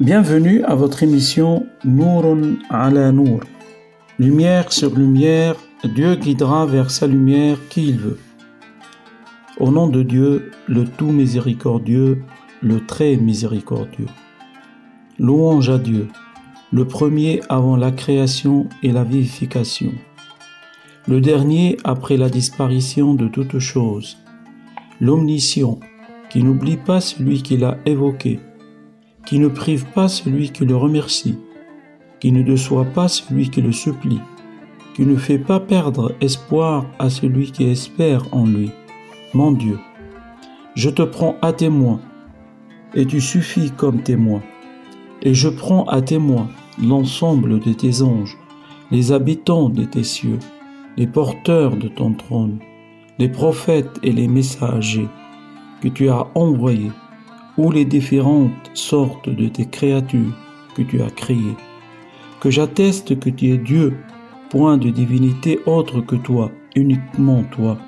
Bienvenue à votre émission Nourun ala Nour. Lumière sur lumière, Dieu guidera vers sa lumière qui il veut. Au nom de Dieu, le tout miséricordieux, le très miséricordieux. Louange à Dieu, le premier avant la création et la vivification, le dernier après la disparition de toutes choses, l'omniscient, qui n'oublie pas celui qui l'a évoqué, qui ne prive pas celui qui le remercie, qui ne déçoit pas celui qui le supplie, qui ne fait pas perdre espoir à celui qui espère en lui. Mon Dieu, je te prends à témoin, et tu suffis comme témoin, et je prends à témoin l'ensemble de tes anges, les habitants de tes cieux, les porteurs de ton trône, les prophètes et les messagers que tu as envoyés, ou les différentes sortes de tes créatures que tu as créées, que j'atteste que tu es Dieu, point de divinité autre que toi, uniquement toi,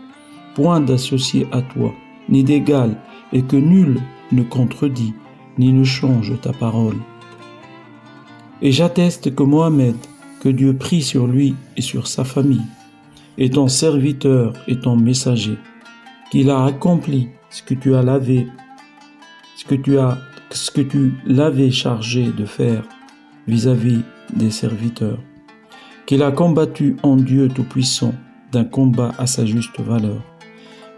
point d'associé à toi, ni d'égal, et que nul ne contredit, ni ne change ta parole. Et j'atteste que Mohamed, que Dieu prie sur lui et sur sa famille, est ton serviteur et ton messager, qu'il a accompli ce que tu as lavé, ce que tu as, l'avais chargé de faire vis-à-vis des serviteurs, qu'il a combattu en Dieu Tout-Puissant d'un combat à sa juste valeur,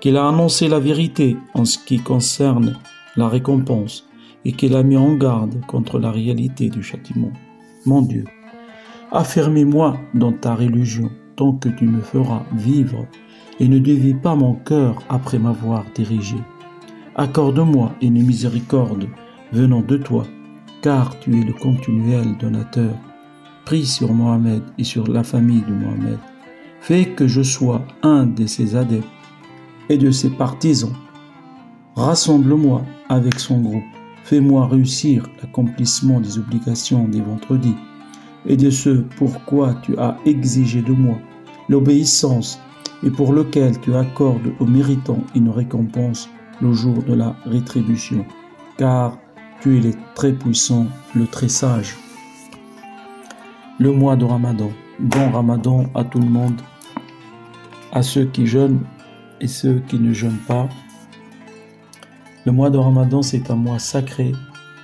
qu'il a annoncé la vérité en ce qui concerne la récompense et qu'il a mis en garde contre la réalité du châtiment. Mon Dieu, affermis-moi dans ta religion que tu me feras vivre et ne dévie pas mon cœur après m'avoir dirigé. Accorde-moi une miséricorde venant de toi, car tu es le continuel donateur. Prie sur Mohamed et sur la famille de Mohamed. Fais que je sois un de ses adeptes et de ses partisans. Rassemble-moi avec son groupe Fais-moi réussir l'accomplissement des obligations des vendredis et de ce pourquoi tu as exigé de moi l'obéissance et pour lequel tu accordes aux méritants une récompense le jour de la rétribution, car tu es le très puissant, le très sage. Le mois de Ramadan, bon Ramadan à tout le monde, à ceux qui jeûnent et ceux qui ne jeûnent pas. Le mois de Ramadan, c'est un mois sacré,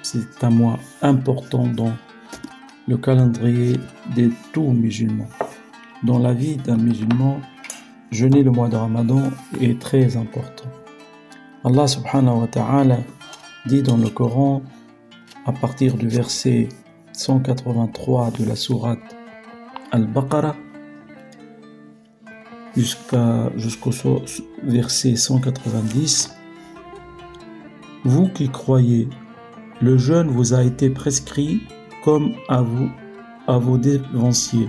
c'est un mois important dans le calendrier de tous musulmans. Dans la vie d'un musulman, jeûner le mois de Ramadan est très important. Allah subhanahu wa ta'ala dit dans le Coran, à partir du verset 183 de la sourate Al-Baqarah, jusqu'au verset 190, vous qui croyez, le jeûne vous a été prescrit comme à vous, à vos dévanciers,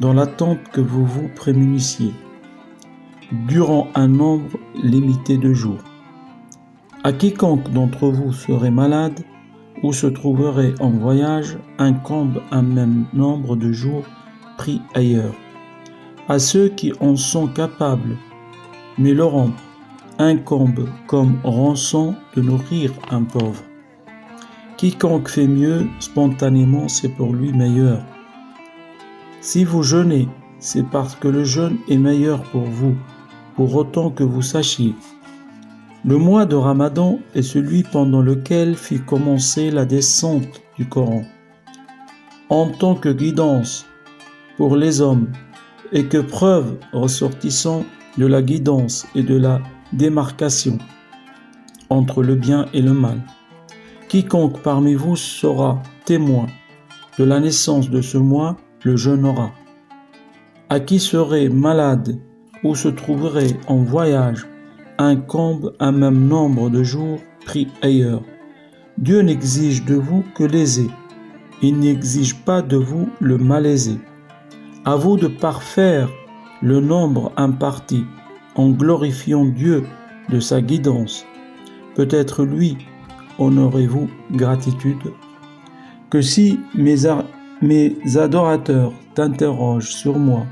dans l'attente que vous vous prémunissiez, durant un nombre limité de jours. À quiconque d'entre vous serait malade ou se trouverait en voyage, incombe un même nombre de jours pris ailleurs. À ceux qui en sont capables, mais Laurent incombe comme rançon de nourrir un pauvre. Quiconque fait mieux spontanément, c'est pour lui meilleur. Si vous jeûnez, c'est parce que le jeûne est meilleur pour vous, pour autant que vous sachiez. Le mois de Ramadan est celui pendant lequel fit commencer la descente du Coran. En tant que guidance pour les hommes et que preuve ressortissant de la guidance et de la démarcation entre le bien et le mal. Quiconque parmi vous sera témoin de la naissance de ce mois le jeûnera. À qui serait malade ou se trouverait en voyage incombe un même nombre de jours pris ailleurs. Dieu n'exige de vous que l'aisé. Il n'exige pas de vous le malaisé. À vous de parfaire le nombre imparti en glorifiant Dieu de sa guidance. Peut-être lui honorez-vous gratitude que si mes, mes adorateurs t'interrogent sur moi,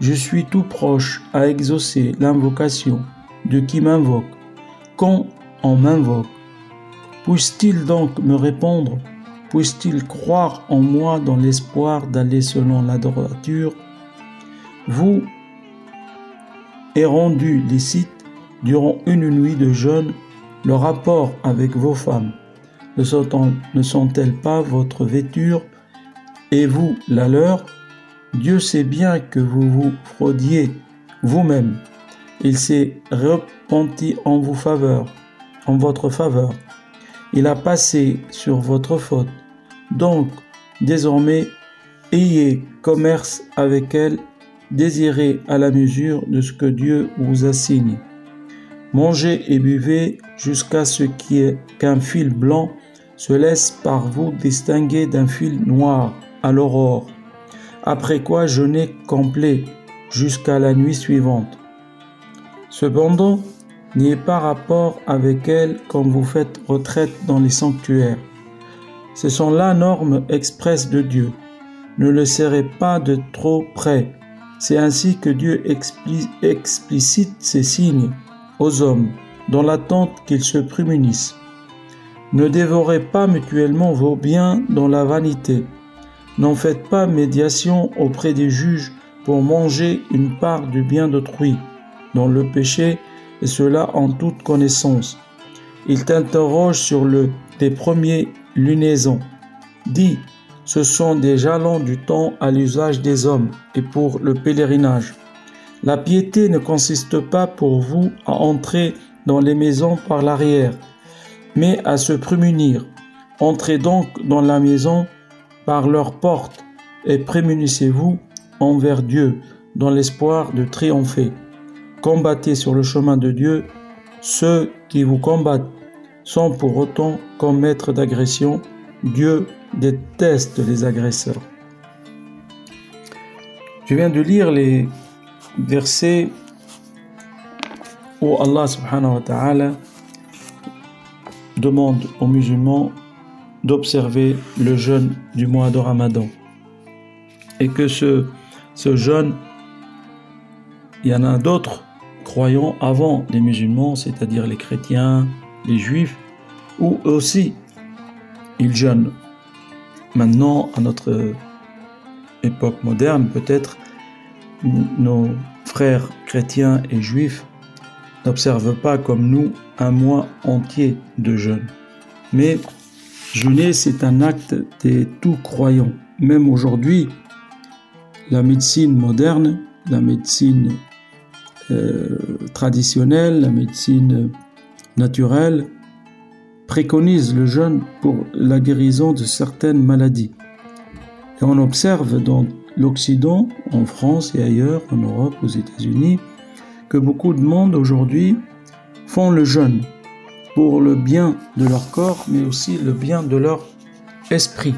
je suis tout proche à exaucer l'invocation de qui m'invoque. Quand on m'invoque, puisse-t-il donc me répondre? Puisse-t-il croire en moi dans l'espoir d'aller selon la droiture Vous rendu licite durant une nuit de jeûne le rapport avec vos femmes. Ne sont-elles pas votre vêture et vous la leur Dieu sait bien que vous vous fraudiez vous-même. Il s'est repenti en vos faveur, en votre faveur. Il a passé sur votre faute. Donc, désormais, ayez commerce avec elle, désirez à la mesure de ce que Dieu vous assigne. Mangez et buvez jusqu'à ce qu'un fil blanc se laisse par vous distinguer d'un fil noir à l'aurore, après quoi jeûnez complet jusqu'à la nuit suivante. Cependant, n'ayez pas rapport avec elle quand vous faites retraite dans les sanctuaires. Ce sont la norme expresse de Dieu. Ne le serrez pas de trop près. C'est ainsi que Dieu explicite ses signes aux hommes, dans l'attente qu'ils se prémunissent. Ne dévorez pas mutuellement vos biens dans la vanité. N'en faites pas médiation auprès des juges pour manger une part du bien d'autrui, dans le péché, et cela en toute connaissance. Il t'interroge sur le des premiers lunaisons. Dis, ce sont des jalons du temps à l'usage des hommes et pour le pèlerinage. La piété ne consiste pas pour vous à entrer dans les maisons par l'arrière, mais à se prémunir. Entrez donc dans la maison par leur porte et prémunissez-vous envers Dieu dans l'espoir de triompher. Combattez sur le chemin de Dieu ceux qui vous combattent sans pour autant commettre d'agression. Dieu déteste les agresseurs. Je viens de lire les verset où Allah subhanahu wa ta'ala demande aux musulmans d'observer le jeûne du mois de Ramadan. Et que ce, ce jeûne, il y en a d'autres croyants avant les musulmans, c'est-à-dire les chrétiens, les juifs, où aussi ils jeûnent. Maintenant, à notre époque moderne, peut-être, nos frères chrétiens et juifs n'observent pas comme nous un mois entier de jeûne. Mais jeûner, c'est un acte des tout croyants. Même aujourd'hui, la médecine moderne, la médecine euh, traditionnelle, la médecine naturelle, préconise le jeûne pour la guérison de certaines maladies. Et on observe dans l'Occident, en France et ailleurs, en Europe, aux États-Unis, que beaucoup de monde aujourd'hui font le jeûne pour le bien de leur corps, mais aussi le bien de leur esprit.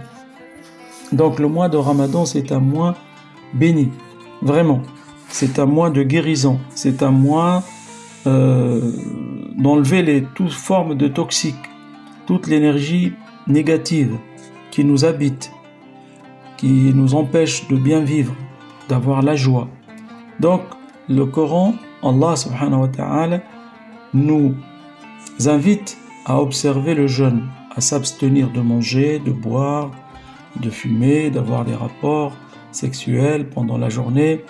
Donc le mois de Ramadan, c'est un mois béni, vraiment. C'est un mois de guérison, c'est un mois euh, d'enlever les toutes formes de toxiques, toute l'énergie négative qui nous habite, qui nous empêche de bien vivre, d'avoir la joie. Donc, le Coran, Allah subhanahu wa ta'ala, nous invite à observer le jeûne, à s'abstenir de manger, de boire, de fumer, d'avoir des rapports sexuels pendant la journée,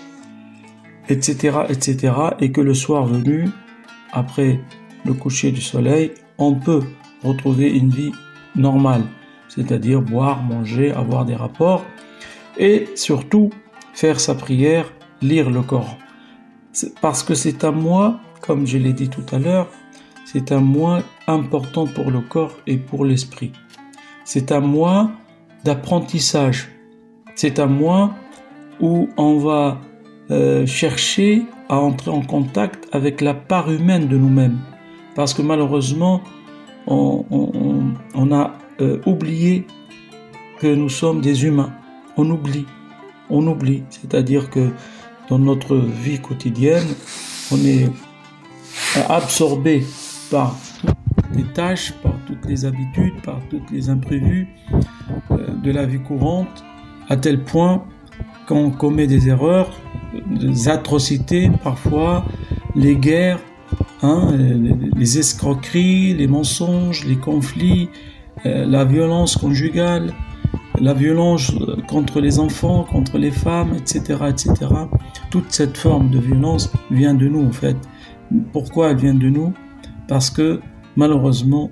etc., etc. Et que le soir venu, après le coucher du soleil, on peut retrouver une vie normale, c'est-à-dire boire, manger, avoir des rapports, et surtout faire sa prière, lire le Coran. Parce que c'est un mois, comme je l'ai dit tout à l'heure, c'est un mois important pour le corps et pour l'esprit. C'est un mois d'apprentissage. C'est un mois où on va euh, chercher à entrer en contact avec la part humaine de nous-mêmes. Parce que malheureusement, on, a euh, oublié que nous sommes des humains on oublie. On oublie. C'est-à-dire que dans notre vie quotidienne, on est absorbé par toutes les tâches, par toutes les habitudes, par toutes les imprévus euh, de la vie courante, à tel point qu'on commet des erreurs, des atrocités parfois, les guerres, Hein, les, escroqueries, les mensonges, les conflits, euh, la violence conjugale, la violence contre les enfants, contre les femmes, etc., etc. Toute cette forme de violence vient de nous en fait. Pourquoi elle vient de nous? Parce que malheureusement,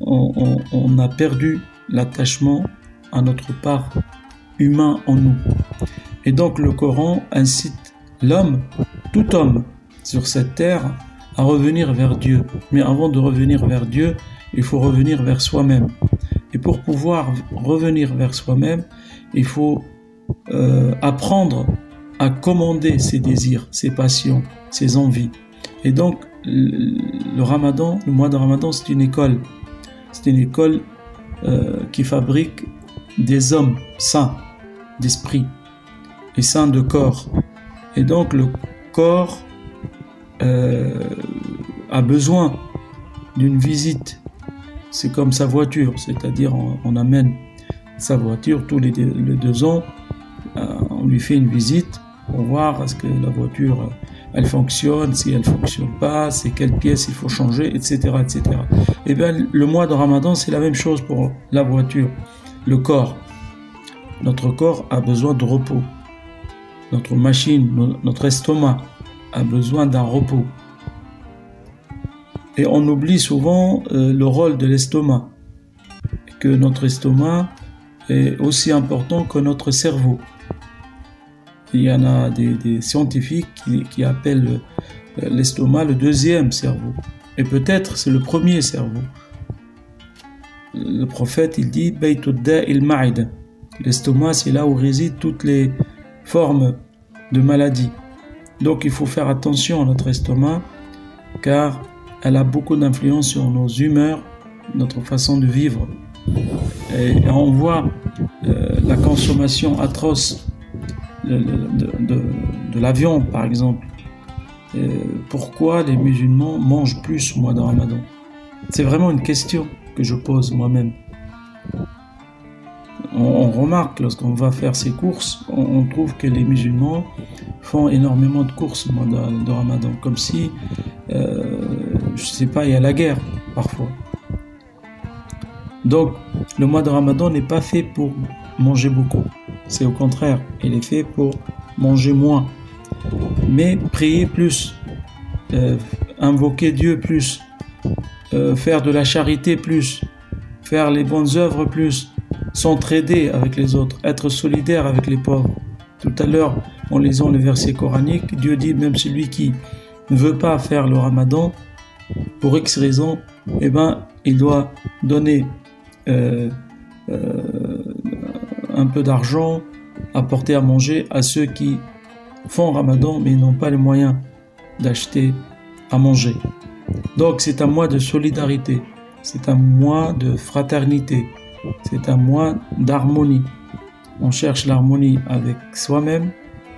on, a perdu l'attachement à notre part humain en nous. Et donc le Coran incite l'homme, tout homme sur cette terre, à revenir vers Dieu. Mais avant de revenir vers Dieu, il faut revenir vers soi-même. Et pour pouvoir revenir vers soi-même, il faut euh, apprendre à commander ses désirs, ses passions, ses envies. Et donc, le ramadan, le mois de ramadan, c'est une école. C'est une école euh, qui fabrique des hommes sains d'esprit et sains de corps. Et donc, le corps euh, a besoin d'une visite c'est comme sa voiture, c'est-à-dire on, amène sa voiture tous les deux, ans, euh, on lui fait une visite pour voir est-ce que la voiture elle fonctionne, si elle fonctionne pas, c'est quelle pièce il faut changer, etc., etc. Et eh bien le mois de Ramadan c'est la même chose pour la voiture, le corps. Notre corps a besoin de repos. Notre machine, notre estomac a besoin d'un repos. Et on oublie souvent euh, le rôle de l'estomac, que notre estomac est aussi important que notre cerveau. Il y en a des, scientifiques qui, appellent euh, l'estomac le deuxième cerveau. Et peut-être c'est le premier cerveau. Le prophète, il dit L'estomac, c'est là où résident toutes les formes de maladies. Donc il faut faire attention à notre estomac, car elle a beaucoup d'influence sur nos humeurs, notre façon de vivre. Et on voit euh, la consommation atroce de, viande, par exemple. pourquoi les musulmans mangent plus au mois de Ramadan? C'est vraiment une question que je pose moi-même. On, remarque lorsqu'on va faire ses courses, on, trouve que les musulmans font énormément de courses au mois de, Ramadan, comme si euh, je sais pas, il y a la guerre parfois. Donc, le mois de Ramadan n'est pas fait pour manger beaucoup. C'est au contraire, il est fait pour manger moins. Mais prier plus, euh, invoquer Dieu plus, euh, faire de la charité plus, faire les bonnes œuvres plus, s'entraider avec les autres, être solidaire avec les pauvres. Tout à l'heure, en lisant le verset coranique, Dieu dit même celui qui ne veut pas faire le ramadan, pour X raison, eh ben, il doit donner euh, un peu d'argent, apporter à manger à ceux qui font Ramadan mais n'ont pas les moyens d'acheter à manger. Donc c'est un mois de solidarité, c'est un mois de fraternité, c'est un mois d'harmonie. On cherche l'harmonie avec soi-même,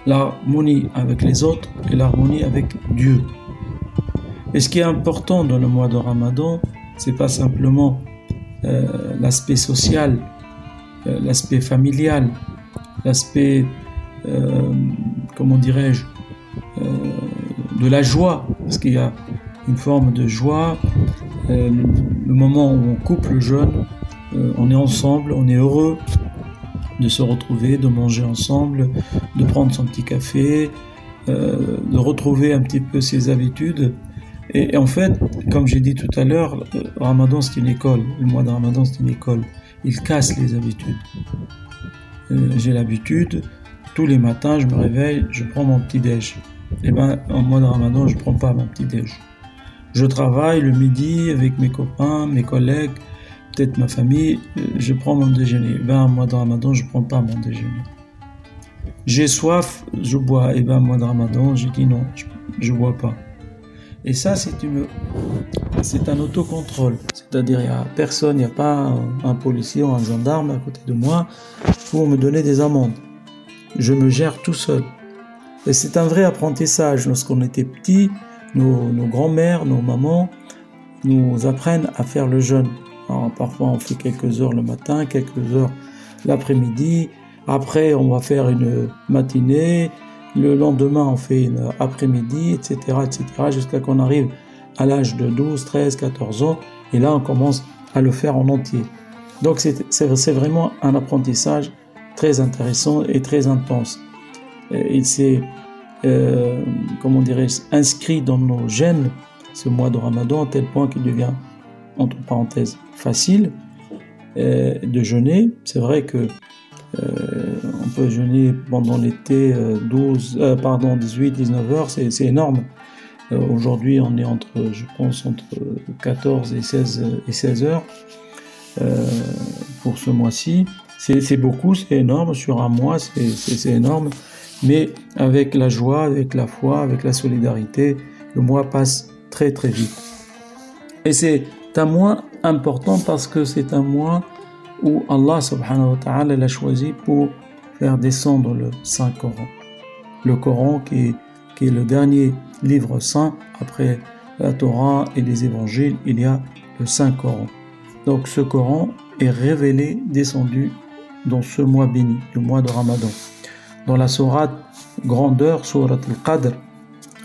l'harmonie avec les autres et l'harmonie avec Dieu. Et ce qui est important dans le mois de Ramadan, c'est pas simplement euh, l'aspect social, l'aspect familial, l'aspect, euh, comment dirais-je, de la joie, parce qu'il y a une forme de joie, le, moment où on coupe le jeûne, on est ensemble, on est heureux de se retrouver, de manger ensemble, de prendre son petit café, de retrouver un petit peu ses habitudes et, en fait, comme j'ai dit tout à l'heure, Ramadan c'est une école. Le mois de Ramadan c'est une école. Il casse les habitudes. Euh, j'ai l'habitude, tous les matins je me réveille, je prends mon petit déj. Et eh ben en mois de Ramadan je prends pas mon petit déj. Je travaille le midi avec mes copains, mes collègues, peut-être ma famille, euh, je prends mon déjeuner. Et eh ben en mois de Ramadan je prends pas mon déjeuner. J'ai soif, je bois. Et eh ben en mois de Ramadan j'ai dit non, je, je bois pas. Et ça, c'est une, c'est un autocontrôle. C'est-à-dire, il n'y a personne, il n'y a pas un, policier ou un gendarme à côté de moi pour me donner des amendes. Je me gère tout seul. Et c'est un vrai apprentissage. Lorsqu'on était petit, nos, grands-mères, nos mamans nous apprennent à faire le jeûne. Parfois, on fait quelques heures le matin, quelques heures l'après-midi. Après, on va faire une matinée, le lendemain, on fait une après-midi, etc., etc., jusqu'à qu'on arrive à l'âge de 12, 13, 14 ans, et là on commence à le faire en entier. Donc c'est vraiment un apprentissage très intéressant et très intense. Il s'est, euh, comment dirais-je, inscrit dans nos gènes ce mois de Ramadan à tel point qu'il devient, entre parenthèses, facile euh, de jeûner. C'est vrai que euh, jeûner pendant l'été 12, pardon, 18, 19 heures, c'est énorme. Aujourd'hui, on est entre, je pense, entre 14 et 16, et 16 heures pour ce mois-ci. C'est beaucoup, c'est énorme, sur un mois, c'est énorme, mais avec la joie, avec la foi, avec la solidarité, le mois passe très très vite. Et c'est un mois important parce que c'est un mois où Allah subhanahu wa ta'ala l'a choisi pour faire descendre le Saint-Coran. Le Coran qui est, le dernier livre saint après la Torah et les évangiles, il y a le Saint-Coran. Donc ce Coran est révélé, descendu dans ce mois béni, le mois de Ramadan. Dans la sourate grandeur, sourate al-Qadr,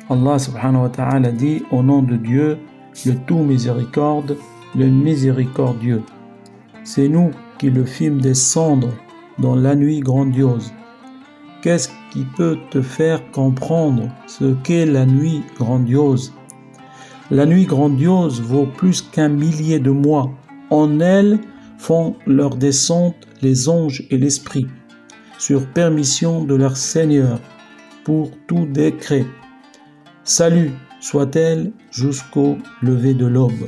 Allah subhanahu wa ta'ala dit au nom de Dieu, le tout miséricorde, le miséricordieux. C'est nous qui le fîmes descendre la nuit grandiose. Qu'est-ce qui peut te faire comprendre ce qu'est la nuit grandiose? La nuit grandiose vaut plus qu'un millier de mois. En elle font leur descente les anges et l'esprit, sur permission de leur Seigneur, pour tout décret. Salut soit-elle jusqu'au lever de l'aube.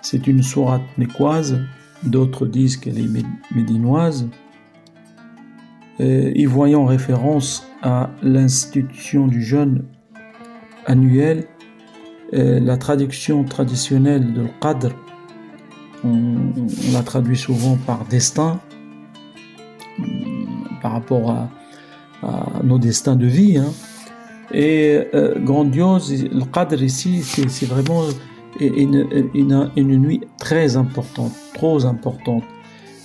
C'est une sourate mécoise, d'autres disent qu'elle est médinoise, y voyant référence à l'institution du jeûne annuel, la traduction traditionnelle de Qadr on, la traduit souvent par destin, par rapport à, nos destins de vie. Hein. Et euh, grandiose, le ici, c'est vraiment une, une, nuit très importante, trop importante.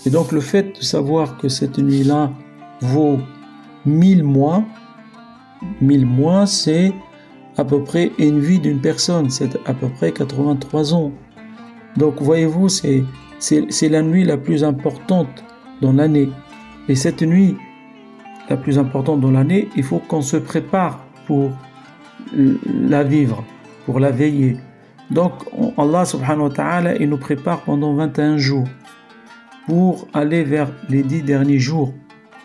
Et donc le fait de savoir que cette nuit-là vaut mille mois, mille mois, c'est à peu près une vie d'une personne, c'est à peu près 83 ans. Donc voyez-vous, c'est la nuit la plus importante dans l'année. Et cette nuit la plus importante dans l'année, il faut qu'on se prépare pour la vivre, pour la veiller. Donc Allah subhanahu wa ta'ala, il nous prépare pendant 21 jours pour aller vers les dix derniers jours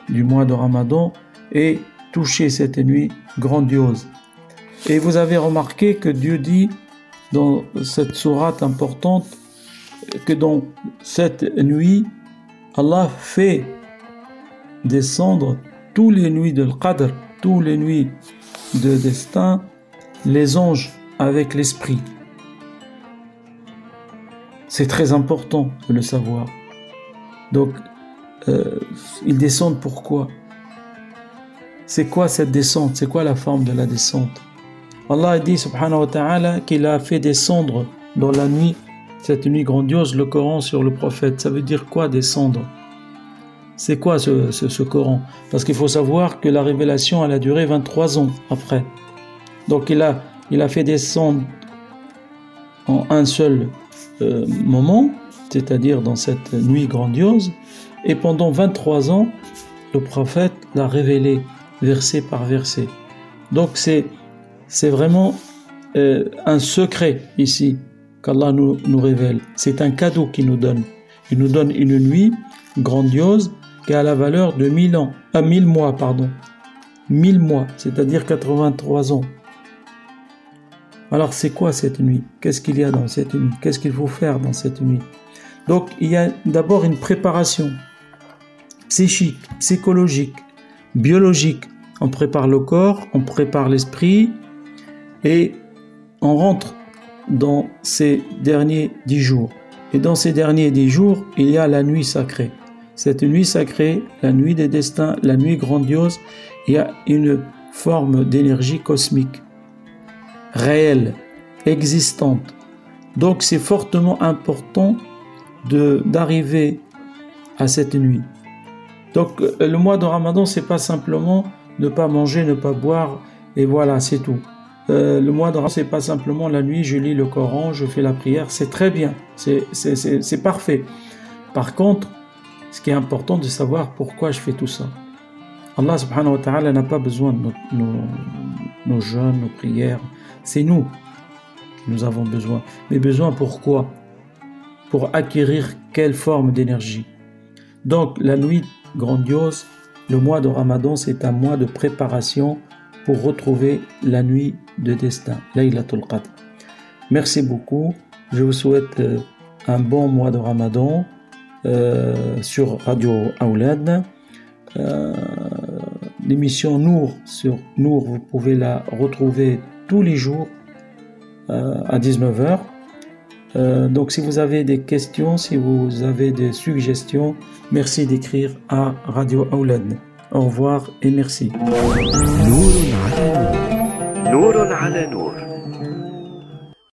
du mois de Ramadan et toucher cette nuit grandiose. Et vous avez remarqué que Dieu dit dans cette sourate importante que dans cette nuit, Allah fait descendre tous les nuits de l'Qadr, toutes les nuits de destin, les anges avec l'esprit. C'est très important de le savoir. Donc, euh, ils descendent pourquoi? C'est quoi cette descente? C'est quoi la forme de la descente? Allah dit subhanahu wa ta'ala qu'il a fait descendre dans la nuit cette nuit grandiose, le Coran sur le prophète. Ça veut dire quoi descendre? C'est quoi ce, Coran? Parce qu'il faut savoir que la révélation, a duré 23 ans après. Donc il a, il a fait descendre en un seul euh, moment, c'est-à-dire dans cette nuit grandiose, et pendant 23 ans, le prophète l'a révélé verset par verset. Donc c'est, c'est vraiment euh, un secret ici qu'Allah nous, nous révèle. C'est un cadeau qu'il nous donne. Il nous donne une nuit grandiose qui a la valeur de mille ans, à mille mois, pardon. Mille mois, c'est-à-dire 83 ans. Alors c'est quoi cette nuit? Qu'est-ce qu'il y a dans cette nuit? Qu'est-ce qu'il faut faire dans cette nuit? Donc il y a d'abord une préparation psychique, psychologique, biologique. On prépare le corps, on prépare l'esprit et on rentre dans ces derniers dix jours. Et dans ces derniers dix jours, il y a la nuit sacrée. Cette nuit sacrée, la nuit des destins, la nuit grandiose, il y a une forme d'énergie cosmique, réelle, existante. Donc c'est fortement important d'arriver à cette nuit. Donc le mois de Ramadan, c'est pas simplement ne pas manger, ne pas boire, et voilà, c'est tout. euh, le mois de Ramadan, c'est pas simplement la nuit, je lis le Coran, je fais la prière, c'est très bien, c'est parfait. Par contre, ce qui est important de savoir pourquoi je fais tout ça? Allah subhanahu wa ta'ala n'a pas besoin de nos, nos, jeûnes, nos prières. C'est nous qui nous avons besoin. Mais besoin pourquoi Pour acquérir quelle forme d'énergie? Donc la nuit grandiose, le mois de Ramadan, c'est un mois de préparation pour retrouver la nuit de destin, Laylatul Qadr. Merci beaucoup. Je vous souhaite euh, un bon mois de Ramadan euh, sur Radio Aoulad. Euh, l'émission Nour sur Nour, vous pouvez la retrouver tous les jours euh, à 19h. Euh, donc si vous avez des questions, si vous avez des suggestions, merci d'écrire à Radio Aulad. Au revoir et merci.